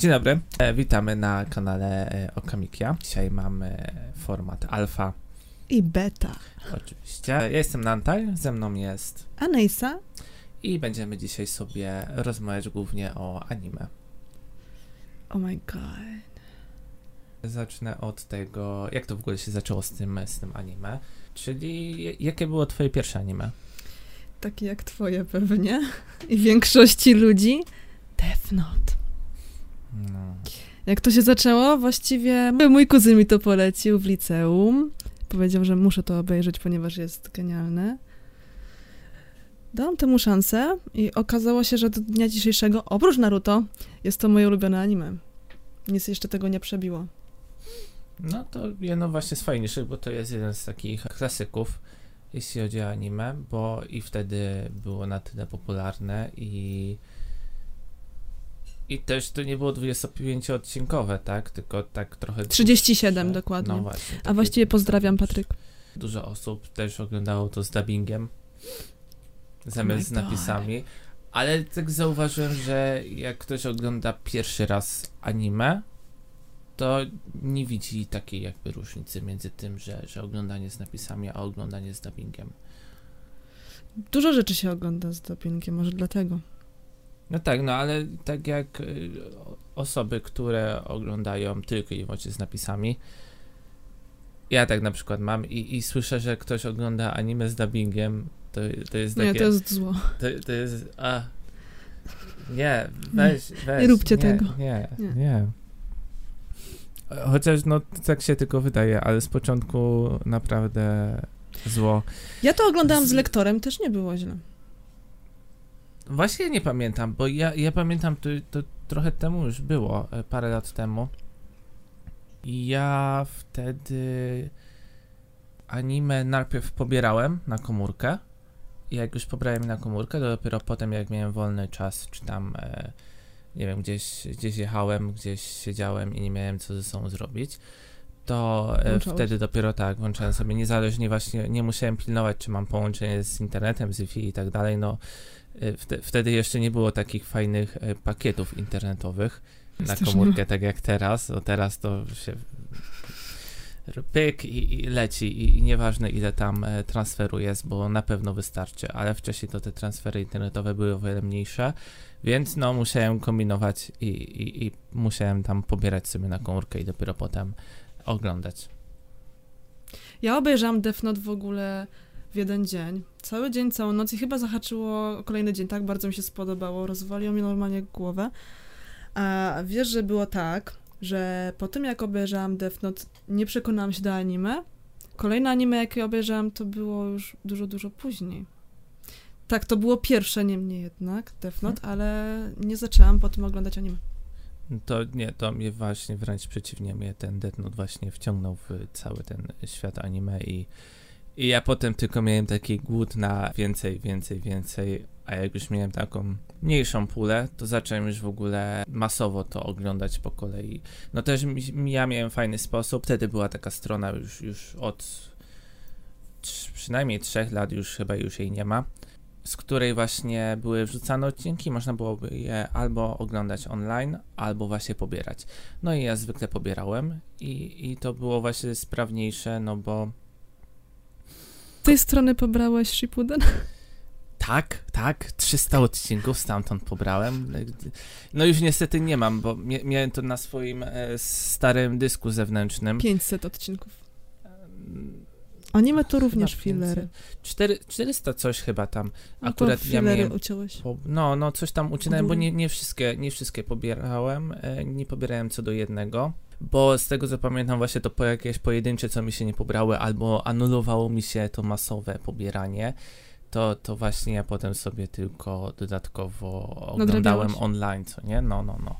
Dzień dobry, e, witamy na kanale e, Okamikia. Dzisiaj mamy format alfa, I beta. oczywiście. Ja jestem Nantaj, ze mną jest Anejsa? i będziemy dzisiaj sobie rozmawiać głównie o anime. Oh my god. Zacznę od tego, jak to w ogóle się zaczęło z tym, z tym anime. Czyli jakie było twoje pierwsze anime? Takie jak twoje pewnie. I większości ludzi. Death Note. No. Jak to się zaczęło? Właściwie mój kuzyn mi to polecił w liceum. Powiedział, że muszę to obejrzeć, ponieważ jest genialne. Dałam temu szansę i okazało się, że do dnia dzisiejszego, oprócz Naruto, jest to moje ulubione anime. Nic jeszcze tego nie przebiło. no to jedno właśnie z fajniejszych, bo to jest jeden z takich klasyków, jeśli chodzi o anime, bo i wtedy było na tyle popularne i i też to nie było 25-odcinkowe, tak? Tylko tak trochę... 37 dłuższe. dokładnie. No właśnie. A właściwie pozdrawiam, Patryk. Dużo osób też oglądało to z dubbingiem zamiast z my God. napisami. Ale tak zauważyłem, że jak ktoś ogląda pierwszy raz anime, to nie widzi takiej jakby różnicy między tym, że, że oglądanie z napisami, a oglądanie z dubbingiem. Dużo rzeczy się ogląda z dopingiem, może dlatego. No tak, no ale tak jak y, osoby, które oglądają tylko i wyłącznie z napisami, ja tak na przykład mam i, i słyszę, że ktoś ogląda anime z dubbingiem, to, to jest takie... Nie, to jest zło. To, to jest. A. Nie, weź, weź. nie róbcie nie, tego. Nie, Nie. nie. Chociaż no tak się tylko wydaje, ale z początku naprawdę zło. Ja to oglądałam z Z- lektorem, też nie było źle. Właśnie nie pamiętam, bo ja, ja pamiętam, to, to trochę temu już było, e, parę lat temu. I ja wtedy anime najpierw pobierałem na komórkę. I jak już pobrałem na komórkę, to dopiero potem, jak miałem wolny czas, czy tam, e, nie wiem, gdzieś, gdzieś jechałem, gdzieś siedziałem i nie miałem co ze sobą zrobić, to e, wtedy dopiero tak, włączałem sobie niezależnie, właśnie nie musiałem pilnować, czy mam połączenie z internetem, z Wi-Fi i tak dalej, no wtedy jeszcze nie było takich fajnych e, pakietów internetowych na komórkę, tak jak teraz, teraz to się pyk i, i leci i, i nieważne ile tam e, transferu jest, bo na pewno wystarczy, ale wcześniej to te transfery internetowe były o wiele mniejsze, więc no musiałem kombinować i, i, i musiałem tam pobierać sobie na komórkę i dopiero potem oglądać. Ja obejrzałam Death Note w ogóle w jeden dzień. Cały dzień, całą noc i chyba zahaczyło kolejny dzień, tak bardzo mi się spodobało. Rozwaliło mi normalnie głowę. A wiesz, że było tak, że po tym jak obejrzałam Death Note, nie przekonałam się do anime. Kolejne anime, jakie obejrzałam, to było już dużo, dużo później. Tak, to było pierwsze niemniej jednak, Death Note, ale nie zaczęłam potem oglądać anime. To nie, to mnie właśnie wręcz przeciwnie, mnie ten Death Note właśnie wciągnął w cały ten świat anime i, i ja potem tylko miałem taki głód na więcej, więcej, więcej, a jak już miałem taką mniejszą pulę, to zacząłem już w ogóle masowo to oglądać po kolei. No też ja miałem fajny sposób, wtedy była taka strona już, już od przynajmniej trzech lat, już chyba już jej nie ma, z której właśnie były wrzucane odcinki, można byłoby je albo oglądać online, albo właśnie pobierać. No i ja zwykle pobierałem i, i to było właśnie sprawniejsze, no bo Z tej strony pobrałeś Shippuden? tak, tak, 300 odcinków stamtąd pobrałem. No już niestety nie mam, bo mia- miałem to na swoim e, starym dysku zewnętrznym. 500 odcinków. Mm, Anime to chyba również 500. fillery. Cztery, 400 coś chyba tam. No to Akurat ja miałem uciąłeś. No, no coś tam ucinałem, bo nie, nie, wszystkie, nie wszystkie pobierałem, e, nie pobierałem co do jednego, bo z tego co pamiętam właśnie to po jakieś pojedyncze, co mi się nie pobrały, albo anulowało mi się to masowe pobieranie, to, to właśnie ja potem sobie tylko dodatkowo oglądałem online, co nie? No, no, no.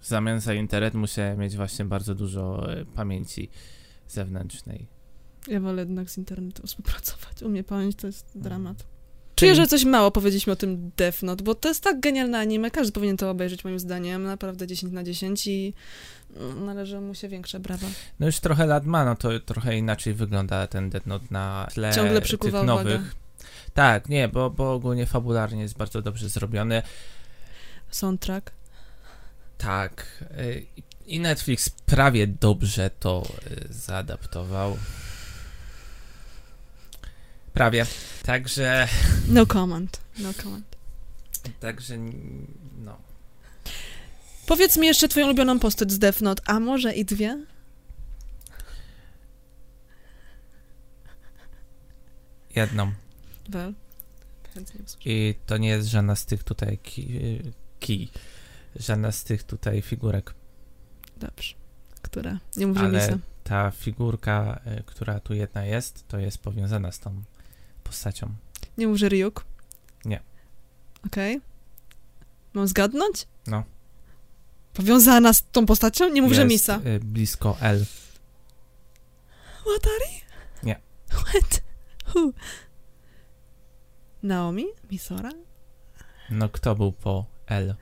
W zamian za internet musiałem mieć właśnie bardzo dużo e, pamięci zewnętrznej. Ja wolę jednak z internetem współpracować. U mnie pamięć to jest Mhm. dramat. Czuję, że coś mało powiedzieliśmy o tym Death Note, bo to jest tak genialne anime, każdy powinien to obejrzeć moim zdaniem, naprawdę 10 na 10 i mm, należy mu się większe brawa. No już trochę lat ma, no to trochę inaczej wygląda ten Death Note na tle Ciągle tych nowych. uwagę. Tak, nie, bo, bo ogólnie fabularnie jest bardzo dobrze zrobiony. Soundtrack. Tak. y, I Netflix prawie dobrze to y, zaadaptował. Prawie. Także, No comment, no comment. także, no. Powiedz mi jeszcze twoją ulubioną postać z Death Note, a może i dwie? Jedną. Wel. Chętnie usłyszę. I to nie jest żadna z tych tutaj ki, kij. Żadna z tych tutaj figurek. Dobrze. Która? Nie mów, że Ale ta figurka, y, która tu jedna jest, to jest powiązana z tą postacią. Nie mów, że Ryuk? Nie. Okej. Mam zgadnąć? No. Powiązana z tą postacią? Nie mów, że Jest, Misa. y, blisko L. Watari? Nie. What? Who? Naomi? Misora? No kto był po L?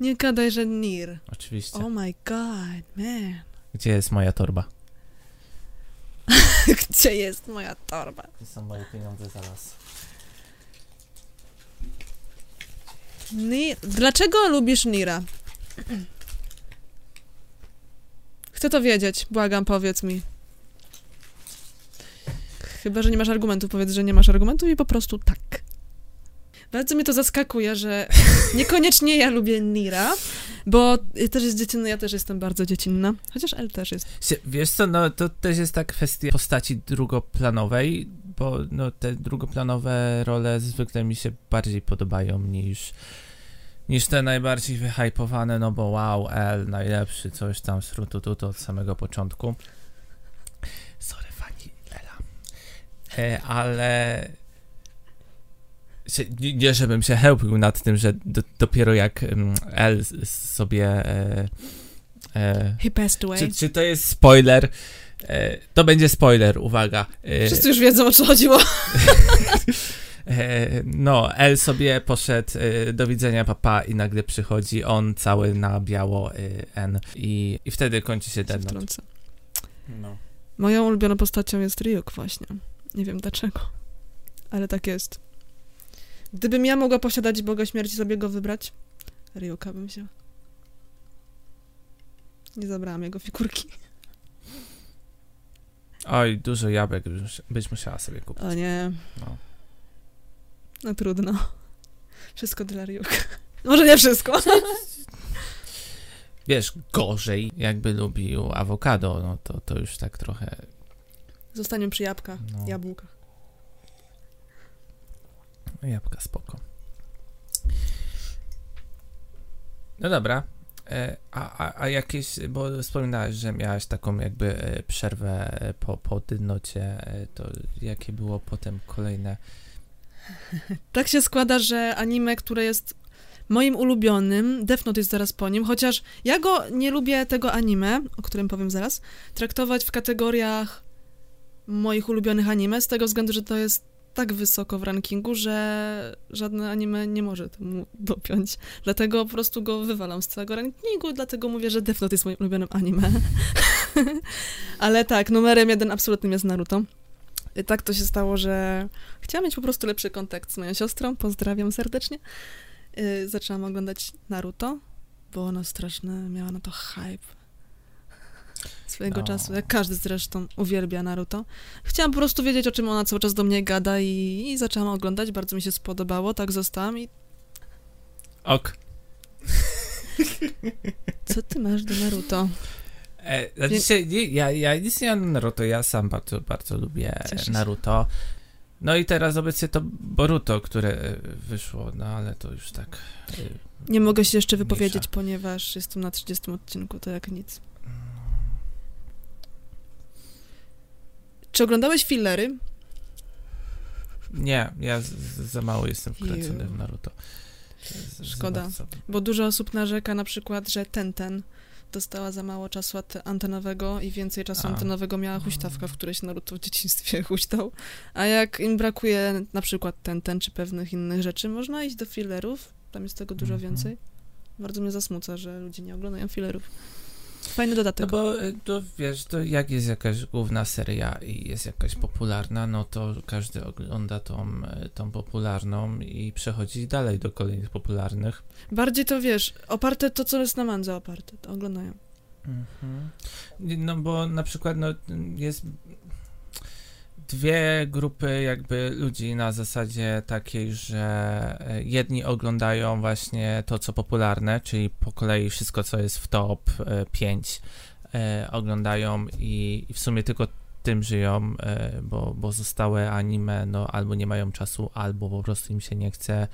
Nie gadaj, że Nir. Oczywiście. Oh my god, man. Gdzie jest moja torba? Gdzie jest moja torba? Gdzie są moje pieniądze zaraz? Nir. Dlaczego lubisz Nira? Chcę to wiedzieć. Błagam, powiedz mi. Chyba, że nie masz argumentu. Powiedz, że nie masz argumentu i po prostu tak. Bardzo mnie to zaskakuje, że niekoniecznie ja lubię Nira, bo też jest dziecinny, ja też jestem bardzo dziecinna. Chociaż L też jest. Wiesz co, no to też jest tak kwestia postaci drugoplanowej, bo no te drugoplanowe role zwykle mi się bardziej podobają niż niż te najbardziej wyhypowane, no bo wow, L, najlepszy, coś tam, srutututu od samego początku. Sorry, fani Ela. E, ale się, nie, nie, żebym się chełpił nad tym, że do, dopiero jak L sobie e, e, He passed away. czy, czy to jest spoiler? E, to będzie spoiler, uwaga. E, Wszyscy już wiedzą, o co chodziło. e, no, El sobie poszedł e, do widzenia papa i nagle przychodzi on cały na biało N i, i wtedy kończy się ten. No. Moją ulubioną postacią jest Ryuk właśnie. Nie wiem dlaczego, ale tak jest. Gdybym ja mogła posiadać Boga Śmierci, sobie go wybrać, Ryuka bym się... Nie zabrałam jego figurki. Oj, dużo jabłek byś, byś musiała sobie kupić. O nie, No. no trudno. Wszystko dla Ryuka. Może nie wszystko. Wiesz, gorzej jakby lubił awokado, no to, to już tak trochę... Zostaniemy przy jabłkach, No. jabłkach. Jabłka spoko. No dobra. E, A, a, a jakieś, bo wspominałaś, że miałaś taką jakby e, przerwę e, po, po dydnocie, to jakie było potem kolejne? Tak się składa, że anime, które jest moim ulubionym, Death Note jest zaraz po nim, chociaż ja go nie lubię tego anime, o którym powiem zaraz, traktować w kategoriach moich ulubionych anime, z tego względu, że to jest tak wysoko w rankingu, że żadne anime nie może temu dopiąć. Dlatego po prostu go wywalam z całego rankingu, dlatego mówię, że Death Note jest moim ulubionym anime. Ale tak, numerem jeden absolutnym jest Naruto. I tak to się stało, że chciałam mieć po prostu lepszy kontakt z moją siostrą, pozdrawiam serdecznie. Yy, zaczęłam oglądać Naruto, bo ona straszny, miała na to hype swojego No. czasu, jak każdy zresztą uwielbia Naruto. Chciałam po prostu wiedzieć, o czym ona cały czas do mnie gada i, i zaczęłam oglądać, bardzo mi się spodobało, tak zostałam i Ok. co ty masz do Naruto? E, znaczy nie, ja, ja nic nie mam na Naruto, ja sam bardzo, bardzo lubię Cieszę. Naruto. No i teraz obecnie to Boruto, które e, wyszło, no ale to już tak... e, Nie mogę się jeszcze wypowiedzieć, Mniejsza. ponieważ jestem na 30 odcinku, to jak nic. Czy oglądałeś fillery? Nie, ja z, z, za mało jestem wkręcony w Naruto. Za Szkoda. Bo dużo osób narzeka na przykład, że ten, ten dostała za mało czasu antenowego i więcej czasu A. antenowego miała huśtawka, w której się Naruto w dzieciństwie huśtał. A jak im brakuje na przykład ten, ten czy pewnych innych rzeczy, można iść do fillerów, tam jest tego dużo Mhm. więcej. Bardzo mnie zasmuca, że ludzie nie oglądają fillerów. Fajny dodatek. No bo y, to wiesz, to jak jest jakaś główna seria i jest jakaś popularna, no to każdy ogląda tą, y, tą popularną i przechodzi dalej do kolejnych popularnych. Bardziej to wiesz, oparte to, co jest na mandze oparte, to oglądają. Mhm. No bo na przykład no, jest dwie grupy jakby ludzi na zasadzie takiej, że e, jedni oglądają właśnie to, co popularne, czyli po kolei wszystko, co jest w top 5 e, oglądają i, w sumie tylko tym żyją, e, bo, bo zostałe anime no albo nie mają czasu, albo po prostu im się nie chce.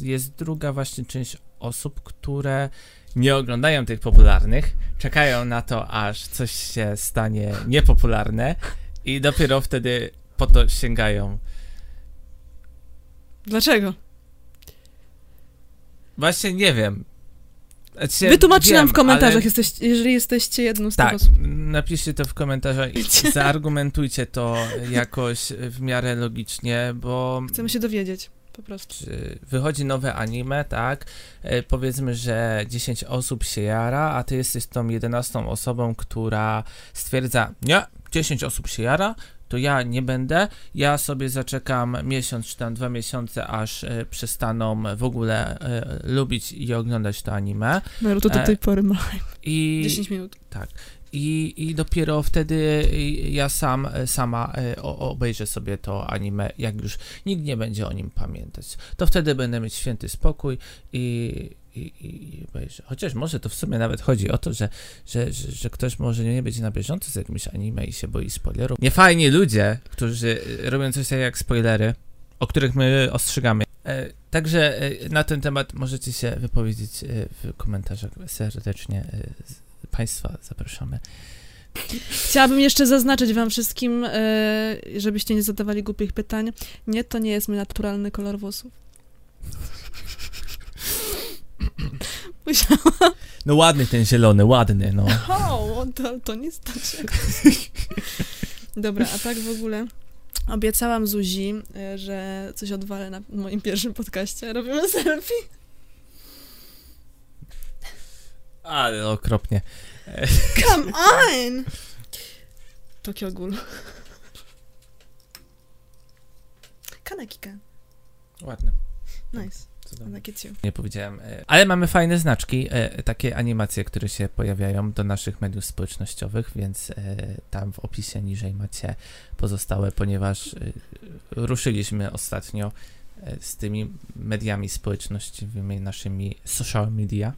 Jest druga właśnie część osób, które nie oglądają tych popularnych, czekają na to, aż coś się stanie niepopularne i dopiero wtedy po to sięgają. Dlaczego? Właśnie nie wiem. Znaczy, Wytłumaczcie wiem, nam w komentarzach, ale... jesteś, jeżeli jesteście jedną z Tak, tych osób. napiszcie to w komentarzach i zaargumentujcie to jakoś w miarę logicznie, bo Chcemy się dowiedzieć, po prostu. wychodzi nowe anime, tak? E, powiedzmy, że 10 osób się jara, a ty jesteś tą 11 osobą, która stwierdza, nie, 10 osób się jara, to ja nie będę, ja sobie zaczekam miesiąc czy tam dwa miesiące, aż e, przestaną w ogóle e, lubić i oglądać to anime. Naruto do E, tej pory ma I 10 minut. i, I dopiero wtedy ja sam, sama e, o- obejrzę sobie to anime, jak już nikt nie będzie o nim pamiętać. To wtedy będę mieć święty spokój i, i, i obejrzę. Chociaż może to w sumie nawet chodzi o to, że, że, że, że ktoś może nie być na bieżąco z jakimś anime i się boi spoilerów. Niefajni ludzie, którzy e, robią coś takiego jak spoilery, o których my ostrzegamy. E, Także e, na ten temat możecie się wypowiedzieć e, w komentarzach serdecznie. e, Państwa zapraszamy. Chciałabym jeszcze zaznaczyć wam wszystkim, e, żebyście nie zadawali głupich pytań. Nie, to nie jest mój naturalny kolor włosów. Musiałam. No ładny ten zielony, ładny, no. O, to, to nie znaczy. Dobra, a tak w ogóle obiecałam Zuzi, e, że coś odwalę na moim pierwszym podcaście. Robimy selfie. Ale okropnie. Come on! Tokyo Ghoul. Kanekika. Ładny. Nice. Cudownie. Nie powiedziałem. e, Ale mamy fajne znaczki, e, takie animacje, które się pojawiają do naszych mediów społecznościowych, więc e, tam w opisie niżej macie pozostałe, ponieważ ruszyliśmy ostatnio z tymi mediami społecznościowymi, naszymi social media.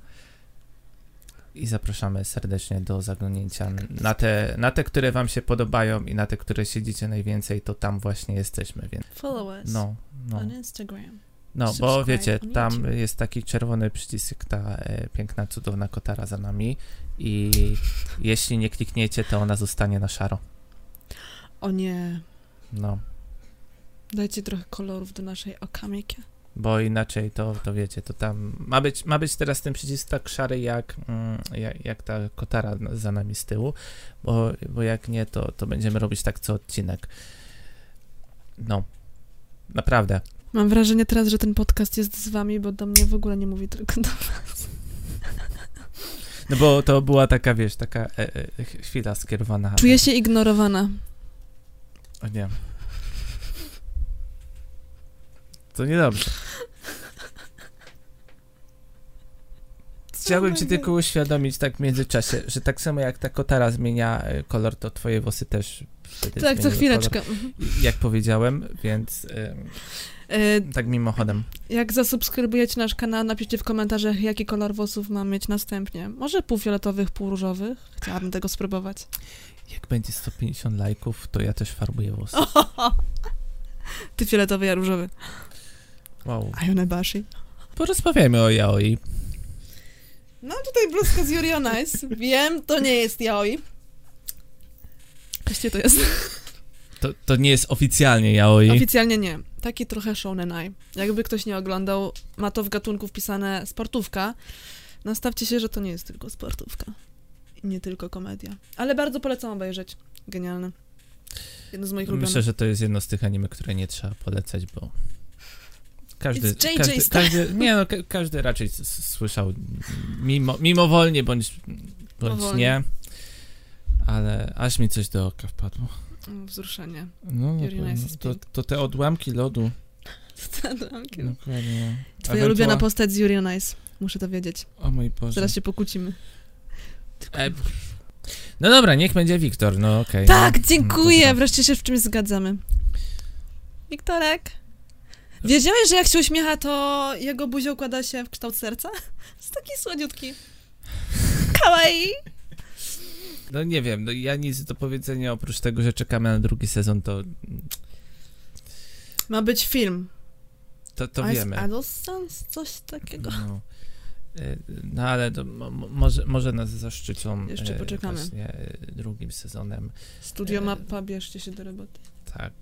I zapraszamy serdecznie do zaglądnięcia na te, na te, które Wam się podobają i na te, które siedzicie najwięcej, to tam właśnie jesteśmy, więc Follow us no, no. on Instagram. No, bo wiecie, tam jest taki czerwony przycisk, ta e, piękna, cudowna kotara za nami i jeśli nie klikniecie, to ona zostanie na szaro. O nie. No, Dajcie trochę kolorów do naszej okamiki. bo inaczej to, to wiecie, to tam ma być, ma być teraz ten przycisk tak szary jak, mm, jak, jak ta kotara za nami z tyłu, bo, bo jak nie, to, to będziemy robić tak co odcinek. No, naprawdę. Mam wrażenie teraz, że ten podcast jest z wami, bo do mnie w ogóle nie mówi tylko do was. No bo to była taka, wiesz, taka e, e, chwila skierowana. Czuję się ignorowana. O nie. To niedobrze. Chciałbym ci tylko uświadomić tak w międzyczasie, że tak samo jak ta kotara zmienia e, kolor, to twoje włosy też Tak, co chwileczkę. Mhm. Kolor, jak powiedziałem, więc E, tak mimochodem. jak zasubskrybujecie nasz kanał, napiszcie w komentarzach, jaki kolor włosów mam mieć następnie. Może półfioletowych, półróżowych? Chciałabym tego spróbować. Jak będzie 150 lajków, to ja też farbuję włosy. Ty fioletowy, ja różowy. Wow. Ayonebashi. Porozmawiajmy o yaoi. No tutaj bluzka z Yuri on Ice. Wiem, to nie jest yaoi. Właściwie to jest. To, to nie jest oficjalnie yaoi. Oficjalnie nie. Taki trochę shonenai. Jakby ktoś nie oglądał, ma to w gatunku wpisane sportówka. Nastawcie się, że to nie jest tylko sportówka. I nie tylko komedia. Ale bardzo polecam obejrzeć. Genialne. Jedno z moich ulubionych. Myślę, że to jest jedno z tych anime, które nie trzeba polecać, bo każdy, każdy, każdy nie no, ka każdy raczej słyszał mimo, mimowolnie bądź bądź nie. Ale aż mi coś do oka wpadło. Mm, Wzruszenie. No, no to, jest to, piękny. to te odłamki lodu. Dokładnie. Twoja ulubiona Ewentual- postać z Yuri on Ice. Muszę to wiedzieć. O mój Boże. Zaraz się pokłócimy. E, no dobra, niech będzie Wiktor, no okej. Tak, no. dziękuję! Wreszcie się w czymś zgadzamy. Wiktorek, wiedziałeś, że jak się uśmiecha, to jego buzia układa się w kształt serca? Jest taki słodziutki. Kawaii! No nie wiem, no ja nic do powiedzenia oprócz tego, że czekamy na drugi sezon, to Ma być film. to, to wiemy. Adolescence? Coś takiego. No. E, No ale to mo, mo- może, może nas zaszczycą Jeszcze e, poczekamy. właśnie e, drugim sezonem. Studio Mappa, bierzcie się do roboty. Tak.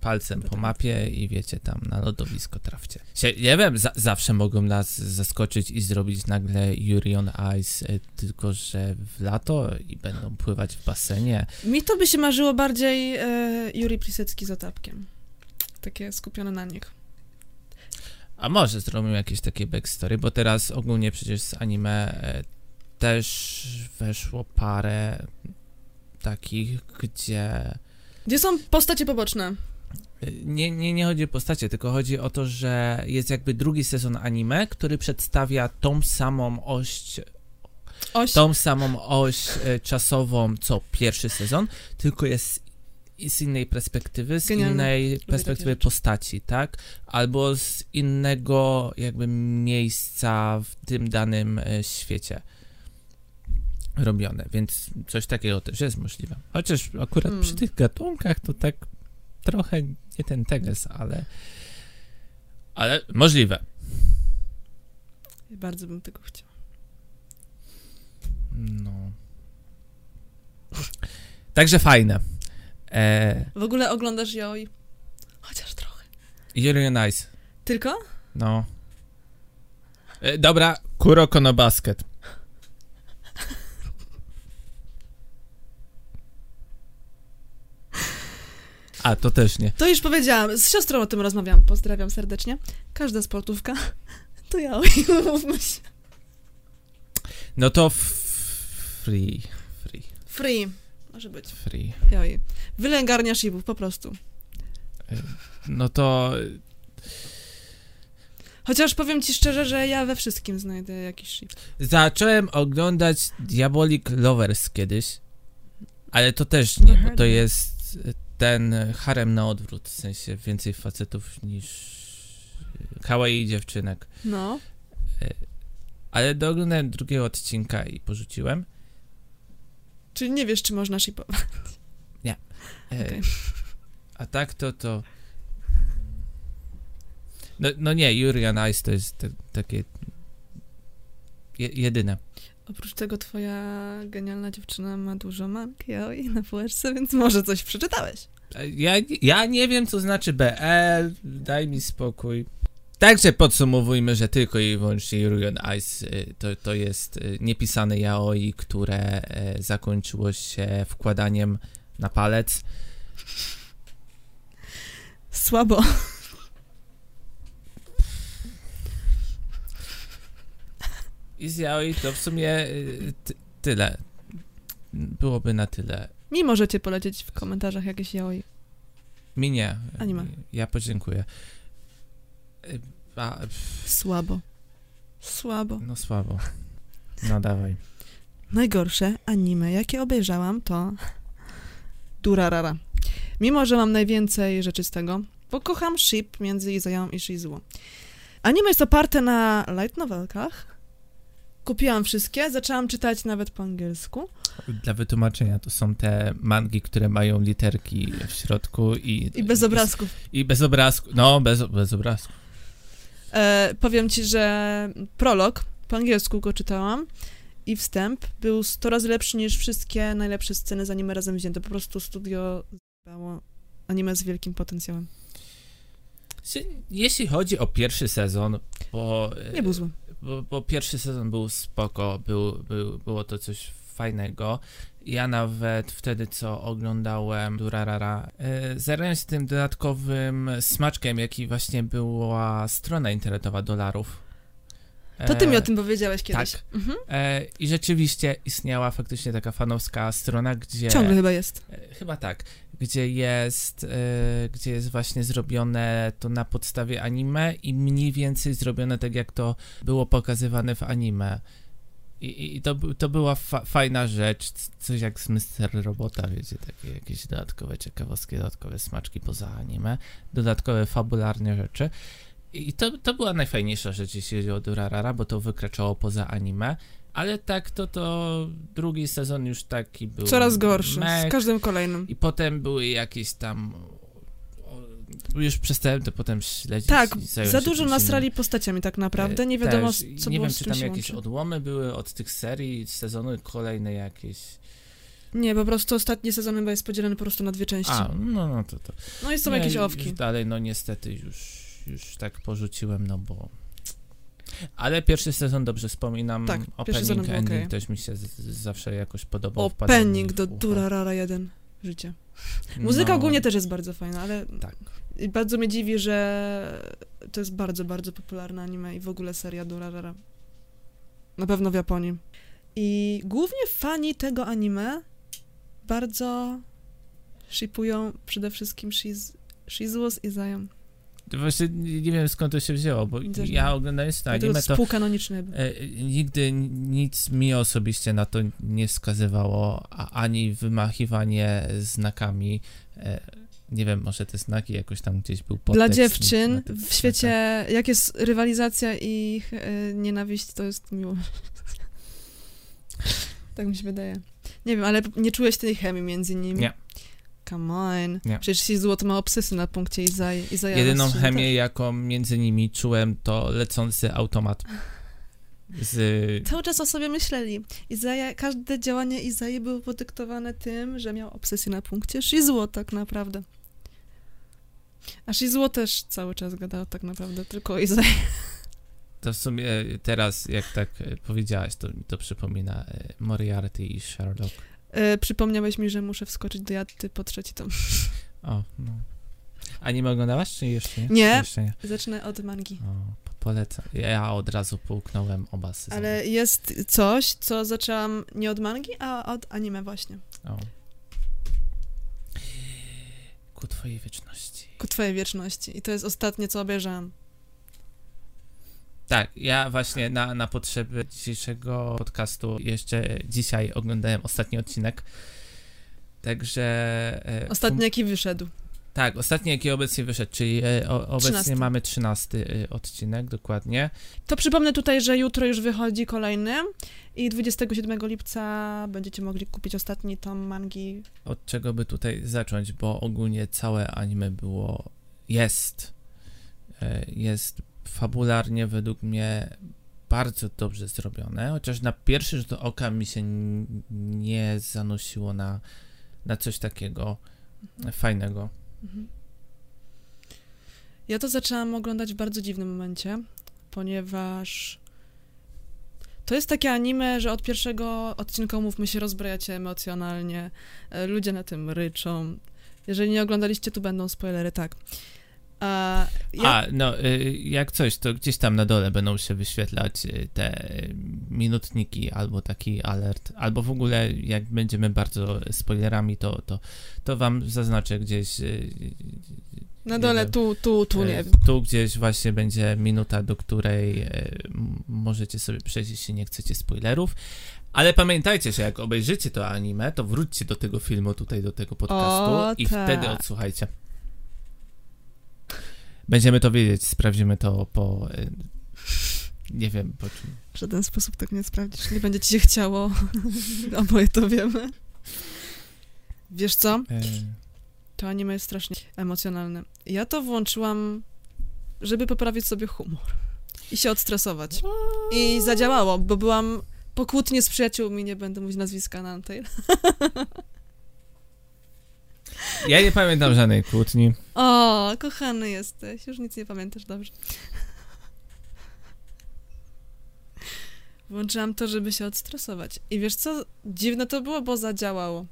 Palcem po mapie i wiecie, tam na lodowisko trafcie. Sie, nie wiem, za, zawsze mogą nas zaskoczyć i zrobić nagle Yuri on Ice, e, tylko że w lato i będą pływać w basenie. Mi to by się marzyło bardziej e, Plisecki z Otapkiem. Takie skupione na nich. A może zrobią jakieś takie backstory, bo teraz ogólnie przecież z anime e, też weszło parę takich, gdzie Gdzie są postacie poboczne? Nie, nie, nie chodzi o postacie, tylko chodzi o to, że jest jakby drugi sezon anime, który przedstawia tą samą oś, Oś. tą samą oś e, czasową, co pierwszy sezon, tylko jest z innej perspektywy, z Genialne. innej perspektywy postaci, tak? Albo z innego jakby miejsca w tym danym e, świecie robione, więc coś takiego też jest możliwe. Chociaż akurat Hmm. przy tych gatunkach to tak trochę nie ten teges, ale ale możliwe. Bardzo bym tego chciała. No. Także fajne. E, W ogóle oglądasz Yoi? Chociaż trochę. Yuri on Ice. Tylko? No. E, dobra, Kuroko no Basket. A, to też nie. To już powiedziałam. Z siostrą o tym rozmawiam. Pozdrawiam serdecznie. Każda sportówka to Yoi. Mówmy się. No to free, free, Free. Może być. free. Yoi. Wylęgarnia shibów, po prostu. No to Chociaż powiem ci szczerze, że ja we wszystkim znajdę jakiś ship. zacząłem oglądać Diabolic Lovers kiedyś, ale to też nie, bo to jest ten harem na odwrót, w sensie więcej facetów niż kawaii dziewczynek. No. Ale dooglądałem drugiego odcinka i porzuciłem. Czyli nie wiesz, czy można shipować. E, Okej. A tak to to. No, no nie, Yuri on Ice to jest te, takie. Je, jedyne. Oprócz tego twoja genialna dziewczyna ma dużo mank Yoi na półeczce, więc może coś przeczytałeś. E, Ja, ja nie wiem, co znaczy BL. Daj mi spokój. Także podsumowujmy, że tylko i wyłącznie Yuri on Ice y, to, to jest y, niepisane yaoi, które e, zakończyło się wkładaniem na palec. Słabo. I z yaoi to w sumie y, ty, tyle. Byłoby na tyle. Mi możecie polecieć w komentarzach jakieś Yoi. Mi nie. Anime. Ja podziękuję. Y, A, Słabo. Słabo. no słabo. No dawaj. Najgorsze anime, jakie obejrzałam, to Durarara. Mimo, że mam najwięcej rzeczy z tego, bo kocham ship między Izają i Shizuo. Anime jest oparte na light novelkach. Kupiłam wszystkie, zaczęłam czytać nawet po angielsku. Dla wytłumaczenia, to są te mangi, które mają literki w środku i... I bez obrazków. I, bez obrazku. No, bez, bez obrazku. E, powiem ci, że prolog, po angielsku go czytałam i wstęp był 100 razy lepszy niż wszystkie najlepsze sceny z anime razem wzięte. Po prostu studio zbało anime z wielkim potencjałem. Jeśli chodzi o pierwszy sezon, bo, Nie był zły. Bo, bo pierwszy sezon był spoko, był, był, było to coś fajnego. Ja nawet wtedy, co oglądałem Durarara, e, zarałem się tym dodatkowym smaczkiem, jaki właśnie była strona internetowa dolarów. To ty mi E, o tym powiedziałeś kiedyś. tak. Mhm. E, I rzeczywiście istniała faktycznie taka fanowska strona, gdzie... Ciągle chyba jest. E, Chyba tak, gdzie jest, e, gdzie jest właśnie zrobione to na podstawie anime i mniej więcej zrobione tak, jak to było pokazywane w anime. I, i- to, to była fa- fajna rzecz, coś jak z Mr. Robota, wiecie, takie jakieś dodatkowe ciekawostki, dodatkowe smaczki poza anime, dodatkowe fabularne rzeczy. I to, to była najfajniejsza rzecz, jeśli chodzi o Durarara, bo to wykraczało poza anime. Ale tak, to to drugi sezon już taki był. Coraz gorszy. mech. Z każdym kolejnym. I potem były jakieś tam. Już przestałem to potem śledzić. Tak, za dużo nasrali postaciami tak naprawdę. Nie innym. wiadomo, Też, co Nie było wiem, czy tam jakieś odłomy były od tych serii, sezony kolejne jakieś. Nie, po prostu ostatni sezon chyba jest podzielony po prostu na dwie części. A, no, no to to. No i są Nie, jakieś owki. Dalej, no niestety już, już tak porzuciłem, no bo. Ale pierwszy sezon dobrze wspominam. Tak, Opening, ending okej. też mi się z, z, zawsze jakoś podobał. Opening do. Durarara 1. Życie. Muzyka No, ogólnie też jest bardzo fajna, ale Tak. i bardzo mnie dziwi, że to jest bardzo, bardzo popularne anime i w ogóle seria Durarara. Na pewno w Japonii. I głównie fani tego anime bardzo shipują przede wszystkim Shiz Shizuo z Izają. Właśnie nie wiem skąd to się wzięło, bo Też ja oglądając to anime to współkanoniczne. nigdy nic mi osobiście na to nie wskazywało, a, ani wymachiwanie znakami. E, nie wiem, może te znaki jakoś tam gdzieś był podtekst. Dla dziewczyn w świecie, jak jest rywalizacja i e, nienawiść, to jest miłość. tak mi się wydaje. Nie wiem, ale nie czułeś tej chemii między nimi? Nie. Come on. Nie. Przecież Shizuo to ma obsesję na punkcie Izai. Izaja Jedyną rozstrzyga chemię, jaką między nimi czułem, to lecący automat. Z, Cały czas o sobie myśleli. Izaja, każde działanie Izai było podyktowane tym, że miał obsesję na punkcie Shizuo tak naprawdę. A Shizuo też cały czas gadał tak naprawdę, tylko Izai. to w sumie teraz, jak tak powiedziałaś, to mi to przypomina e, Moriarty i Sherlock. E, przypomniałeś mi, że muszę wskoczyć do Jatty po trzeci tom. O, no. Anime oglądałaś, czy jeszcze nie? Nie. Jeszcze nie. Zacznę od mangi. O, po- polecam. Ja od razu połknąłem oba sezony. Ale jest coś, co zaczęłam nie od mangi, a od anime właśnie. O. Ku twojej wieczności. Ku twojej wieczności. I to jest ostatnie, co obejrzałam. Tak, ja właśnie na, na potrzeby dzisiejszego podcastu jeszcze dzisiaj oglądałem ostatni odcinek. Także. e, Ostatni, jaki wyszedł. Tak, ostatni jaki obecnie wyszedł, czyli e, o, obecnie Trzynasty. mamy trzynasty e, odcinek, dokładnie. To przypomnę tutaj, że jutro już wychodzi kolejny i 27 lipca będziecie mogli kupić ostatni tom mangi. Od czego by tutaj zacząć, bo ogólnie całe anime było, jest, jest fabularnie według mnie bardzo dobrze zrobione, chociaż na pierwszy rzut oka mi się nie zanosiło na, na coś takiego fajnego. Mhm. Ja to zaczęłam oglądać w bardzo dziwnym momencie, ponieważ to jest takie anime, że od pierwszego odcinka, umówmy się, rozbrajacie emocjonalnie, e, ludzie na tym ryczą. Jeżeli nie oglądaliście, tu będą spoilery, tak. A, ja, A, no, y, jak coś, to gdzieś tam na dole będą się wyświetlać y, te minutniki albo taki alert, albo w ogóle jak będziemy bardzo spoilerami, to, to, to wam zaznaczę gdzieś y, na dole, wiem, tu, tu, tu, nie wiem. Tu gdzieś właśnie będzie minuta, do której możecie sobie przejść, jeśli nie chcecie spoilerów. Ale pamiętajcie, że jak obejrzycie to anime, to wróćcie do tego filmu tutaj, do tego podcastu O, i tak. wtedy odsłuchajcie. Będziemy to wiedzieć, sprawdzimy to po... e, Nie wiem, po czym. W żaden sposób tak nie sprawdzisz. Nie będzie ci się chciało. Oboje to wiemy. Wiesz co? E, To anime jest strasznie emocjonalne. Ja to włączyłam, żeby poprawić sobie humor i się odstresować. I zadziałało, bo byłam po kłótnie z przyjaciółmi, nie będę mówić nazwiska na tej. Ja nie pamiętam żadnej kłótni. O, kochany jesteś, już nic nie pamiętasz, dobrze. Włączyłam to, żeby się odstresować. I wiesz co? Dziwne to było, bo zadziałało.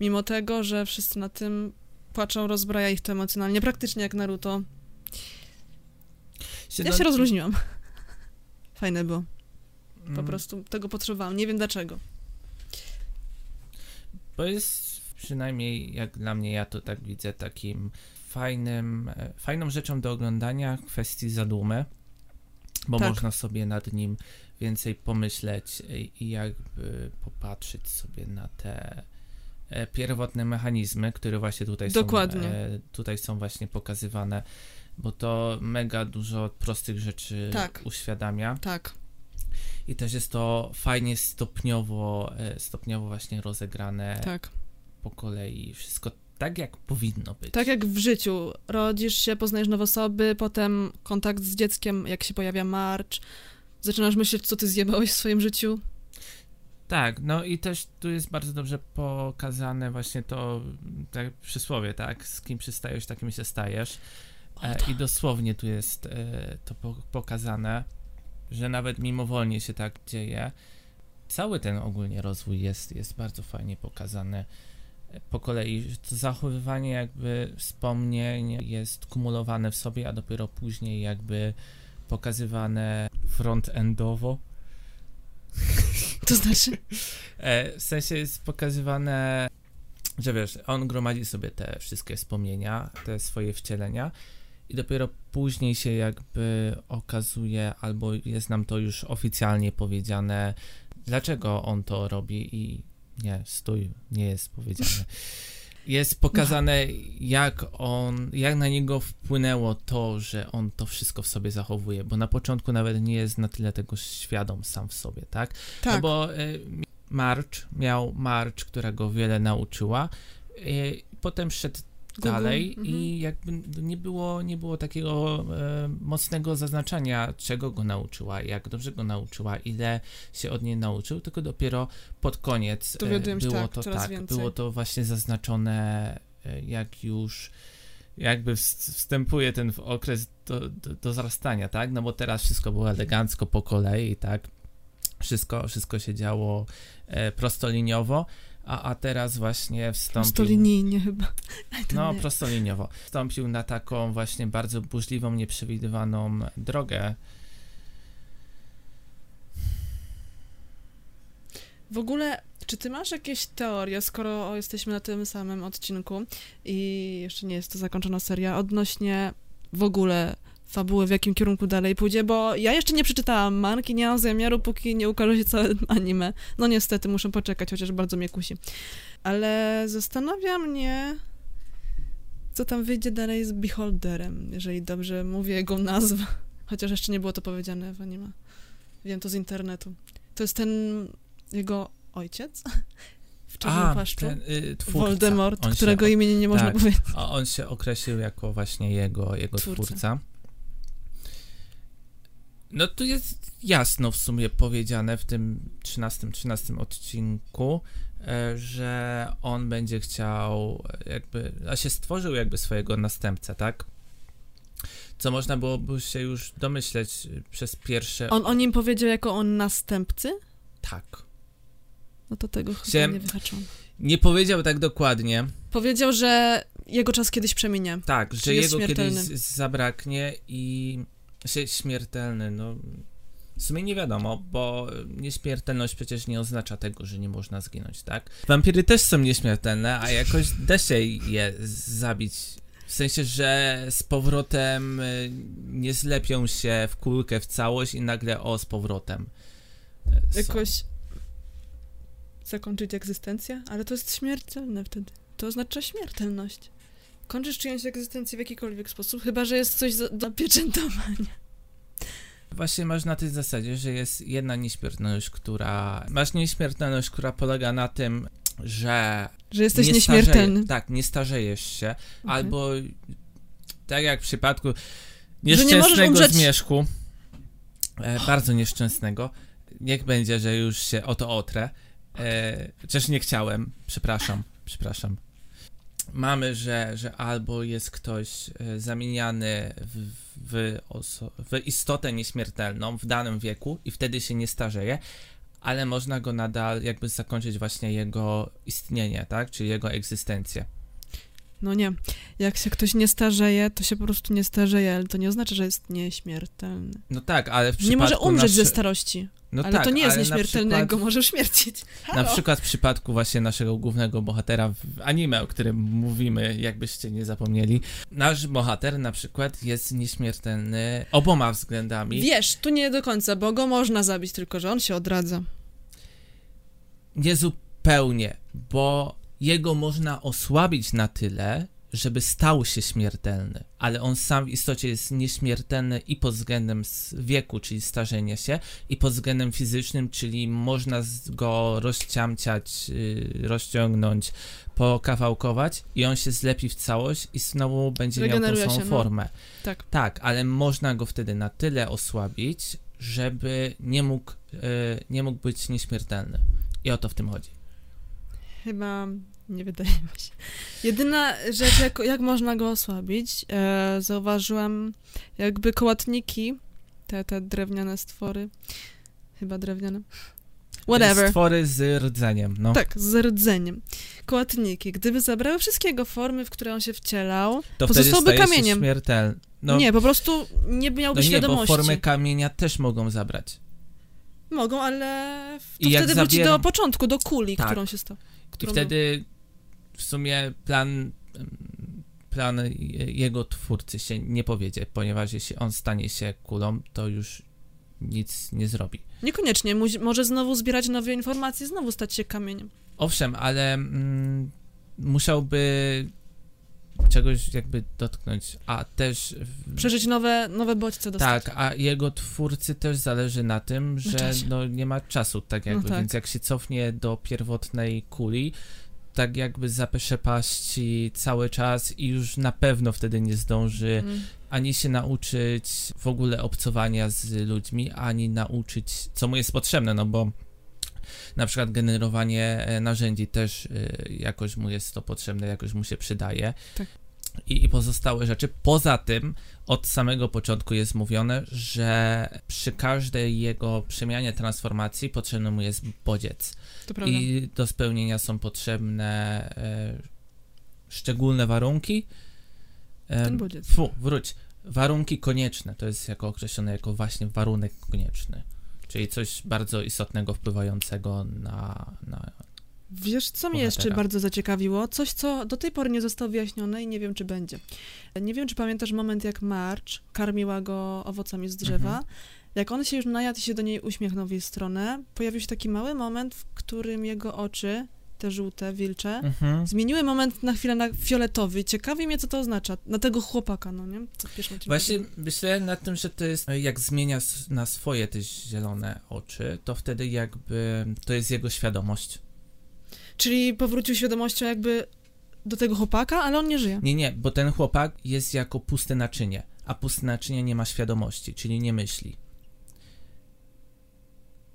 Mimo tego, że wszyscy na tym płaczą, rozbraja ich to emocjonalnie, praktycznie jak Naruto. Ja się rozluźniłam. Fajne było. Po Mm, prostu tego potrzebowałam. Nie wiem dlaczego. Bo jest przynajmniej jak dla mnie, ja to tak widzę, takim fajnym, e, fajną rzeczą do oglądania kwestii zadumy, bo Tak. można sobie nad nim więcej pomyśleć i, jakby popatrzeć sobie na te e, pierwotne mechanizmy, które właśnie tutaj Dokładnie. są, e, tutaj są właśnie pokazywane, bo to mega dużo prostych rzeczy Tak. uświadamia. Tak. I też jest to fajnie stopniowo, stopniowo właśnie rozegrane Tak. Po kolei. Wszystko tak, jak powinno być. Tak jak w życiu. Rodzisz się, poznajesz nowe osoby, potem kontakt z dzieckiem, jak się pojawia marcz. Zaczynasz myśleć, co ty zjebałeś w swoim życiu. Tak, no i też tu jest bardzo dobrze pokazane właśnie to tak przysłowie, tak? Z kim przystajesz, takim się stajesz. E, tak. I dosłownie tu jest e, to po, pokazane, że nawet mimowolnie się tak dzieje. Cały ten ogólnie rozwój jest, jest bardzo fajnie pokazany. Po kolei to zachowywanie jakby wspomnień jest kumulowane w sobie, a dopiero później jakby pokazywane front-endowo. To znaczy? E, w sensie jest pokazywane, że wiesz, on gromadzi sobie te wszystkie wspomnienia, te swoje wcielenia i dopiero później się jakby okazuje, albo jest nam to już oficjalnie powiedziane, dlaczego on to robi i nie, stój, nie jest powiedziane. Jest pokazane, jak on, jak na niego wpłynęło to, że on to wszystko w sobie zachowuje, bo na początku nawet nie jest na tyle tego świadom sam w sobie, tak? Tak. No bo y, March miał March, która go wiele nauczyła. Y, potem szedł dalej mhm. i jakby nie było, nie było takiego e, mocnego zaznaczania, czego go nauczyła, jak dobrze go nauczyła, ile się od niej nauczył, tylko dopiero pod koniec e, było tak, to tak, więcej. było to właśnie zaznaczone, e, jak już jakby wst- wstępuje ten okres do, do, do zarastania, tak? No bo teraz wszystko było elegancko po kolei, tak? Wszystko, wszystko się działo e, prostoliniowo, a, a teraz właśnie wstąpił... Stolinijnie chyba. No, prostoliniowo. Wstąpił na taką właśnie bardzo burzliwą, nieprzewidywaną drogę. W ogóle, czy ty masz jakieś teorie, skoro jesteśmy na tym samym odcinku i jeszcze nie jest to zakończona seria, odnośnie w ogóle fabuły, w jakim kierunku dalej pójdzie, bo ja jeszcze nie przeczytałam manki, nie mam zamiaru, póki nie ukaże się całe anime. No niestety, muszę poczekać, chociaż bardzo mnie kusi. Ale zastanawia mnie, co tam wyjdzie dalej z Beholderem, jeżeli dobrze mówię jego nazwę. Chociaż jeszcze nie było to powiedziane w anime. Wiem to z internetu. To jest ten jego ojciec w czarnym A, płaszczu. ten y, twórca. Voldemort, On się którego o- imienia nie można tak. powiedzieć. A on się określił jako właśnie jego, jego Twórca. twórca. No tu jest jasno w sumie powiedziane w tym 13, 13 odcinku, e, że on będzie chciał e, jakby, a się stworzył jakby swojego następcę, tak? Co można byłoby się już domyśleć e, przez pierwsze... On o nim powiedział jako o następcy? Tak. No to tego chyba Się- nie wyhaczyłam. Nie powiedział tak dokładnie, Powiedział, że jego czas kiedyś przeminie. Tak, że jego kiedyś śmiertelny? zabraknie i śmiertelny, no w sumie nie wiadomo, bo nieśmiertelność przecież nie oznacza tego, że nie można zginąć, tak? Wampiry też są nieśmiertelne, a jakoś da się je zabić. W sensie, że z powrotem y, nie zlepią się w kulkę w całość i nagle o z powrotem. y, są. Jakoś zakończyć egzystencję? Ale to jest śmiertelne wtedy. To oznacza śmiertelność. Kończysz czyjąś egzystencję w jakikolwiek sposób, chyba, że jest coś do zapieczętowania. Właśnie masz na tej zasadzie, że jest jedna nieśmiertelność, która. Masz nieśmiertelność, która polega na tym, że. Że jesteś nie nieśmiertelny. Starzeje, tak, nie starzejesz się, Mhm. albo tak jak w przypadku Że nie nieszczęsnego umrzeć- zmierzchu, e, bardzo nieszczęsnego, niech będzie, że już się o to otrę, e, chociaż nie chciałem, przepraszam, przepraszam. Mamy, że, że albo jest ktoś e, zamieniany w, w, w istotę nieśmiertelną w danym wieku i wtedy się nie starzeje, ale można go nadal jakby zakończyć właśnie jego istnienie, tak? Czyli jego egzystencję. No nie. Jak się ktoś nie starzeje, to się po prostu nie starzeje, ale to nie oznacza, że jest nieśmiertelny. No tak, ale w przypadku Nie może umrzeć naszy... ze starości. No ale tak, to nie jest ale na nieśmiertelnego, przykład- może uśmiercić. Na Halo? przykład w przypadku właśnie naszego głównego bohatera w anime, o którym mówimy, jakbyście nie zapomnieli, nasz bohater na przykład jest nieśmiertelny oboma względami. Wiesz, tu nie do końca, bo go można zabić, tylko że on się odradza. Niezupełnie, bo jego można osłabić na tyle, żeby stał się śmiertelny, ale on sam w istocie jest nieśmiertelny i pod względem wieku, czyli starzenia się, i pod względem fizycznym, czyli można go rozciamciać, yy, rozciągnąć, pokawałkować i on się zlepi w całość i znowu będzie miał tą samą się, no. formę. Tak. Tak, ale można go wtedy na tyle osłabić, żeby nie mógł, yy, nie mógł być nieśmiertelny. I o to w tym chodzi. Chyba nie wydaje mi się. Jedyna rzecz, jak, jak można go osłabić, e, zauważyłam jakby kołatniki, te, te drewniane stwory, chyba drewniane, whatever, Stwory z rdzeniem, no. tak, z rdzeniem. Kołatniki, gdyby zabrały wszystkie jego formy, w które on się wcielał, to pozostałby kamieniem. się śmiertelny. No, nie, po prostu nie miałby no nie, bo świadomości. formę kamienia też mogą zabrać. Mogą, ale to I jak wtedy wróci zabieram- do początku, do kuli, Tak. którą się stał. I wtedy w sumie plan, plan je- jego twórcy się nie powiedzie, ponieważ jeśli on stanie się kulą, to już nic nie zrobi. Niekoniecznie, musi, może znowu zbierać nowe informacje, znowu stać się kamieniem. Owszem, ale mm, musiałby czegoś jakby dotknąć, a też w- Przeżyć nowe, nowe bodźce dostać. Tak, a jego twórcy też zależy na tym, że czasie. no, nie ma czasu, tak No jakby, tak. więc jak się cofnie do pierwotnej kuli, tak jakby zaprzepaści cały czas i już na pewno wtedy nie zdąży Mm. ani się nauczyć w ogóle obcowania z ludźmi, ani nauczyć, co mu jest potrzebne, no bo na przykład generowanie e, narzędzi też e, jakoś mu jest to potrzebne, jakoś mu się przydaje. Tak. I, I pozostałe rzeczy. Poza tym, od samego początku jest mówione, że przy każdej jego przemianie, transformacji potrzebny mu jest bodziec. I do spełnienia są potrzebne e, szczególne warunki. E, Ten bodziec. Fu, wróć. Warunki konieczne to jest jako określone jako właśnie warunek konieczny. Czyli coś bardzo istotnego wpływającego na. na Wiesz, co mnie jeszcze bardzo zaciekawiło? Coś, co do tej pory nie zostało wyjaśnione i nie wiem, czy będzie. Nie wiem, czy pamiętasz moment, jak Marge karmiła go owocami z drzewa. Mhm. Jak on się już najadł i się do niej uśmiechnął w jej stronę, pojawił się taki mały moment, w którym jego oczy, te żółte, wilcze, mhm. zmieniły moment na chwilę na fioletowy. Ciekawi mnie, co to oznacza. Na tego chłopaka, no nie? Właśnie było. myślę nad tym, że to jest, jak zmienia na swoje te zielone oczy, to wtedy jakby to jest jego świadomość. Czyli powrócił świadomością jakby do tego chłopaka, ale on nie żyje. Nie, nie, bo ten chłopak jest jako puste naczynie, a puste naczynie nie ma świadomości, czyli nie myśli.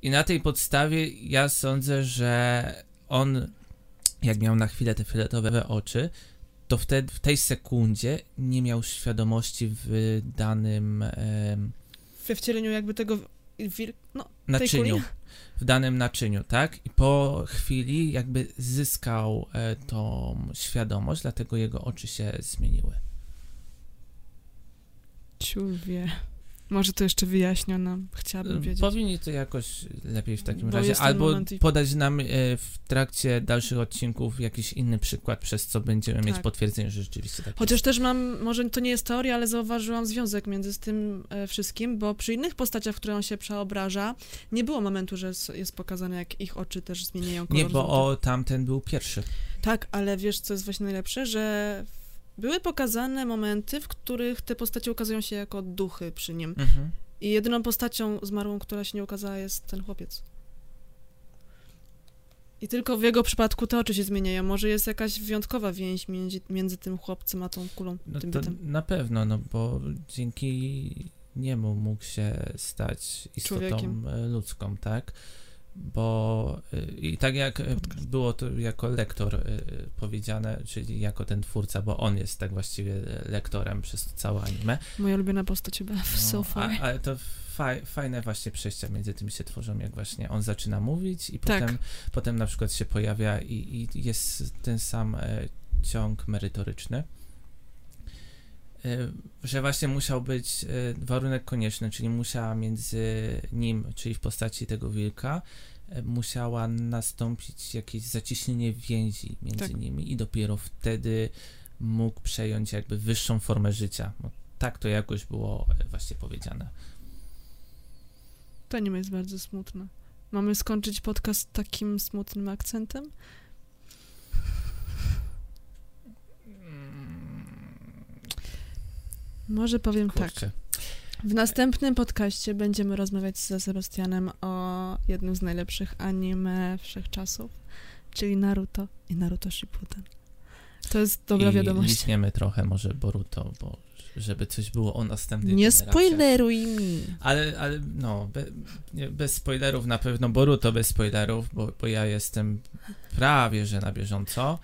I na tej podstawie ja sądzę, że on, jak miał na chwilę te fioletowe oczy, to wtedy w tej sekundzie nie miał świadomości w danym em, We wcieleniu jakby tego wil... no, naczyniu. W danym naczyniu, tak? I po chwili jakby zyskał e, tą świadomość, dlatego jego oczy się zmieniły. Ciul wie. Może to jeszcze wyjaśniono. Chciałabym wiedzieć. Powinni to jakoś lepiej w takim Bo razie, albo i- podać nam e, w trakcie dalszych odcinków jakiś inny przykład, przez co będziemy mieć Tak. potwierdzenie, że rzeczywiście tak Chociaż jest. też mam, może to nie jest teoria, ale zauważyłam związek między z tym e, wszystkim, bo przy innych postaciach, w które on się przeobraża, nie było momentu, że jest pokazane, jak ich oczy też zmieniają kolor Nie, bo o, tamten był pierwszy. Tak, ale wiesz, co jest właśnie najlepsze? Że były pokazane momenty, w których te postacie ukazują się jako duchy przy nim. Mhm. I jedyną postacią zmarłą, która się nie ukazała, jest ten chłopiec. I tylko w jego przypadku te oczy się zmieniają. Może jest jakaś wyjątkowa więź między, między tym chłopcem a tą kulą, No tym bytem. na pewno, no bo dzięki niemu mógł się stać istotą Człowiekiem. e, ludzką, tak? Bo e, i tak jak było to jako lektor e, powiedziane, czyli jako ten twórca, bo on jest tak właściwie lektorem przez całe anime. Moja ulubiona postać chyba w so No, a, ale to faj, fajne właśnie przejścia między tym się tworzą, jak właśnie on zaczyna mówić i Tak. potem, potem na przykład się pojawia i, i jest ten sam e, ciąg merytoryczny. Y, że właśnie musiał być y, warunek konieczny, czyli musiała między nim, czyli w postaci tego wilka, y, musiała nastąpić jakieś zaciśnienie więzi między Tak. nimi i dopiero wtedy mógł przejąć jakby wyższą formę życia. No, tak to jakoś było właśnie powiedziane. To nie jest bardzo smutne. Mamy skończyć podcast takim smutnym akcentem? Może powiem tak. Kurczę. W następnym podcaście będziemy rozmawiać ze Sebastianem o jednym z najlepszych anime wszechczasów, czyli Naruto i Naruto Shippuden. To jest dobra I wiadomość. liśniemy trochę może Boruto, bo żeby coś było o następnej Nie spoileruj mi. Ale, ale no, be, bez spoilerów na pewno, Boruto bez spoilerów, bo, bo ja jestem prawie, że na bieżąco,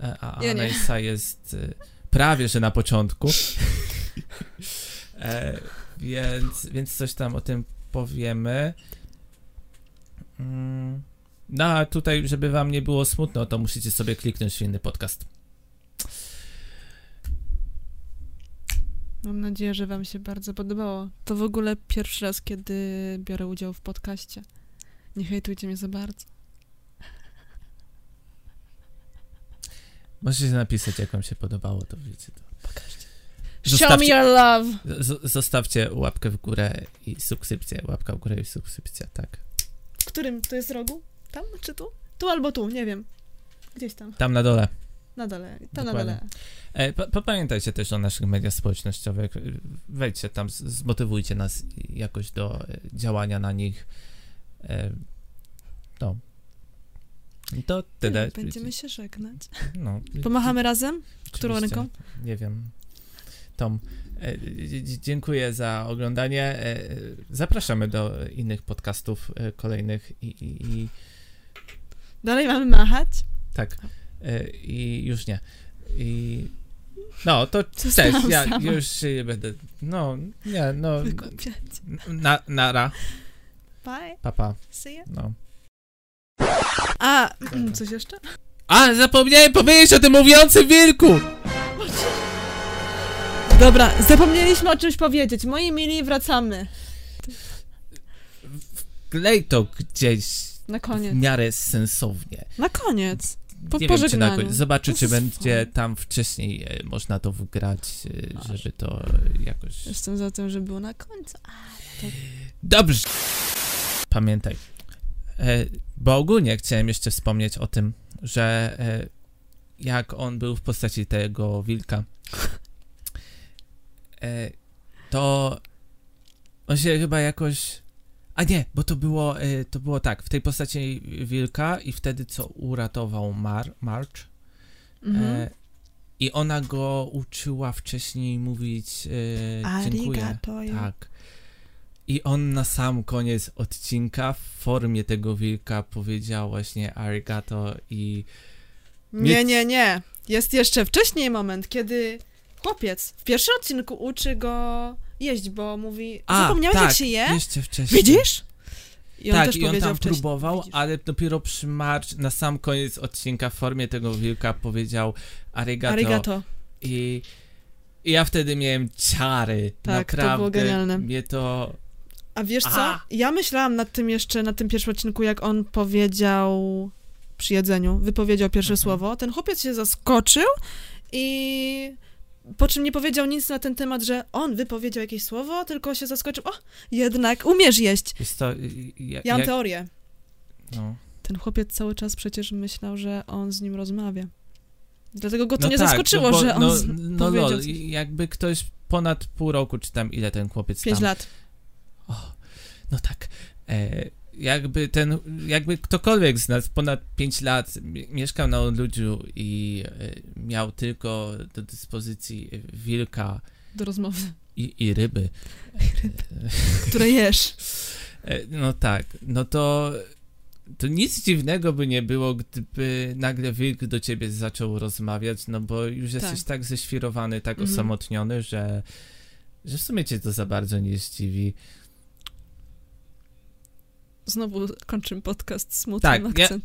e, a Ja. Anessa jest e, prawie, że na początku. e, więc, więc coś tam o tym powiemy. Mm, No, a tutaj, żeby wam nie było smutno, to musicie sobie kliknąć w inny podcast. Mam nadzieję, że wam się bardzo podobało. To w ogóle pierwszy raz, kiedy biorę udział w podcaście. Nie hejtujcie mnie za bardzo. Możecie napisać, jak wam się podobało, to wiecie. To. Show me Zostawcie- your love! Zostawcie łapkę w górę i subskrypcję. Łapka w górę i subskrypcja, tak. W którym to jest rogu? Tam czy tu? Tu albo tu, nie wiem. Gdzieś tam. Tam na dole. Na dole. Tam na Dokładnie. dole. E, pa- pamiętajcie też o naszych mediach społecznościowych. Wejdźcie tam, zmotywujcie nas jakoś do e, działania na nich. E, no. To tyle. Będziemy się żegnać. No, Pomachamy razem? Którą ręką? Nie wiem. Tom, e, dziękuję za oglądanie. E, zapraszamy do innych podcastów e, kolejnych i, i, i Dalej mamy machać? tak. E, I już nie. I no, to Zostałam cześć. Ja sama. już się nie będę. No, nie, no. Wygłupiać. Na, nara. Bye. Papa. See ya. No. A, Dobra. coś jeszcze? A, zapomniałem powiedzieć o tym mówiącym wilku! Dobra, zapomnieliśmy o czymś powiedzieć. Moi mili, wracamy. Klej to gdzieś Na w koniec. miarę sensownie. Na koniec. Po nie wiem, czy na koniec. Zobaczę, czy będzie tam wcześniej e, można to wgrać, e, żeby to jakoś... Jestem za tym, żeby było na końcu. Dobrze. Pamiętaj. E, bo ogólnie chciałem jeszcze wspomnieć o tym, że jak on był w postaci tego wilka, to on się chyba jakoś. A nie, bo to było, e, to było tak, w tej postaci wilka i wtedy co uratował Mar, March. Mhm. E, I ona go uczyła wcześniej mówić e, dziękuję. Arigato. Tak. I on na sam koniec odcinka w formie tego wilka powiedział właśnie arigato i Nie, nie, nie. Jest jeszcze wcześniej moment, kiedy chłopiec w pierwszym odcinku uczy go jeść, bo mówi, zapomniałeś tak, jak się je? jeszcze wcześniej. Widzisz? I on tak, i on tam wcześniej. próbował, Widzisz. ale dopiero przy March na sam koniec odcinka w formie tego wilka powiedział arigato, Arigato. I, i ja wtedy miałem ciary. Tak, to było Naprawdę genialne. Mnie to... A wiesz co? A! Ja myślałam nad tym jeszcze, na tym pierwszym odcinku, jak on powiedział przy jedzeniu, wypowiedział pierwsze Mhm. słowo. Ten chłopiec się zaskoczył i po czym nie powiedział nic na ten temat, że on wypowiedział jakieś słowo, tylko się zaskoczył. O, jednak umiesz jeść. Jest to ja, Ja mam jak, teorię. no. Ten chłopiec cały czas przecież myślał, że on z nim rozmawia. Dlatego go to no nie tak, zaskoczyło, no bo, że on no, z... no, coś. jakby ktoś ponad pół roku, czy tam ile ten chłopiec Pięć tam lat. O, no tak. E, jakby ten, jakby ktokolwiek z nas ponad 5 lat mi- mieszkał na odludziu i e, miał tylko do dyspozycji wilka Do rozmowy. i, i ryby. Które jesz. E, no tak, no to to nic dziwnego by nie było, gdyby nagle wilk do ciebie zaczął rozmawiać, no bo już jesteś tak ześwirowany, tak Mhm. osamotniony, że, że w sumie cię to za bardzo nie zdziwi. Znowu kończymy podcast smutnym Tak, akcentem.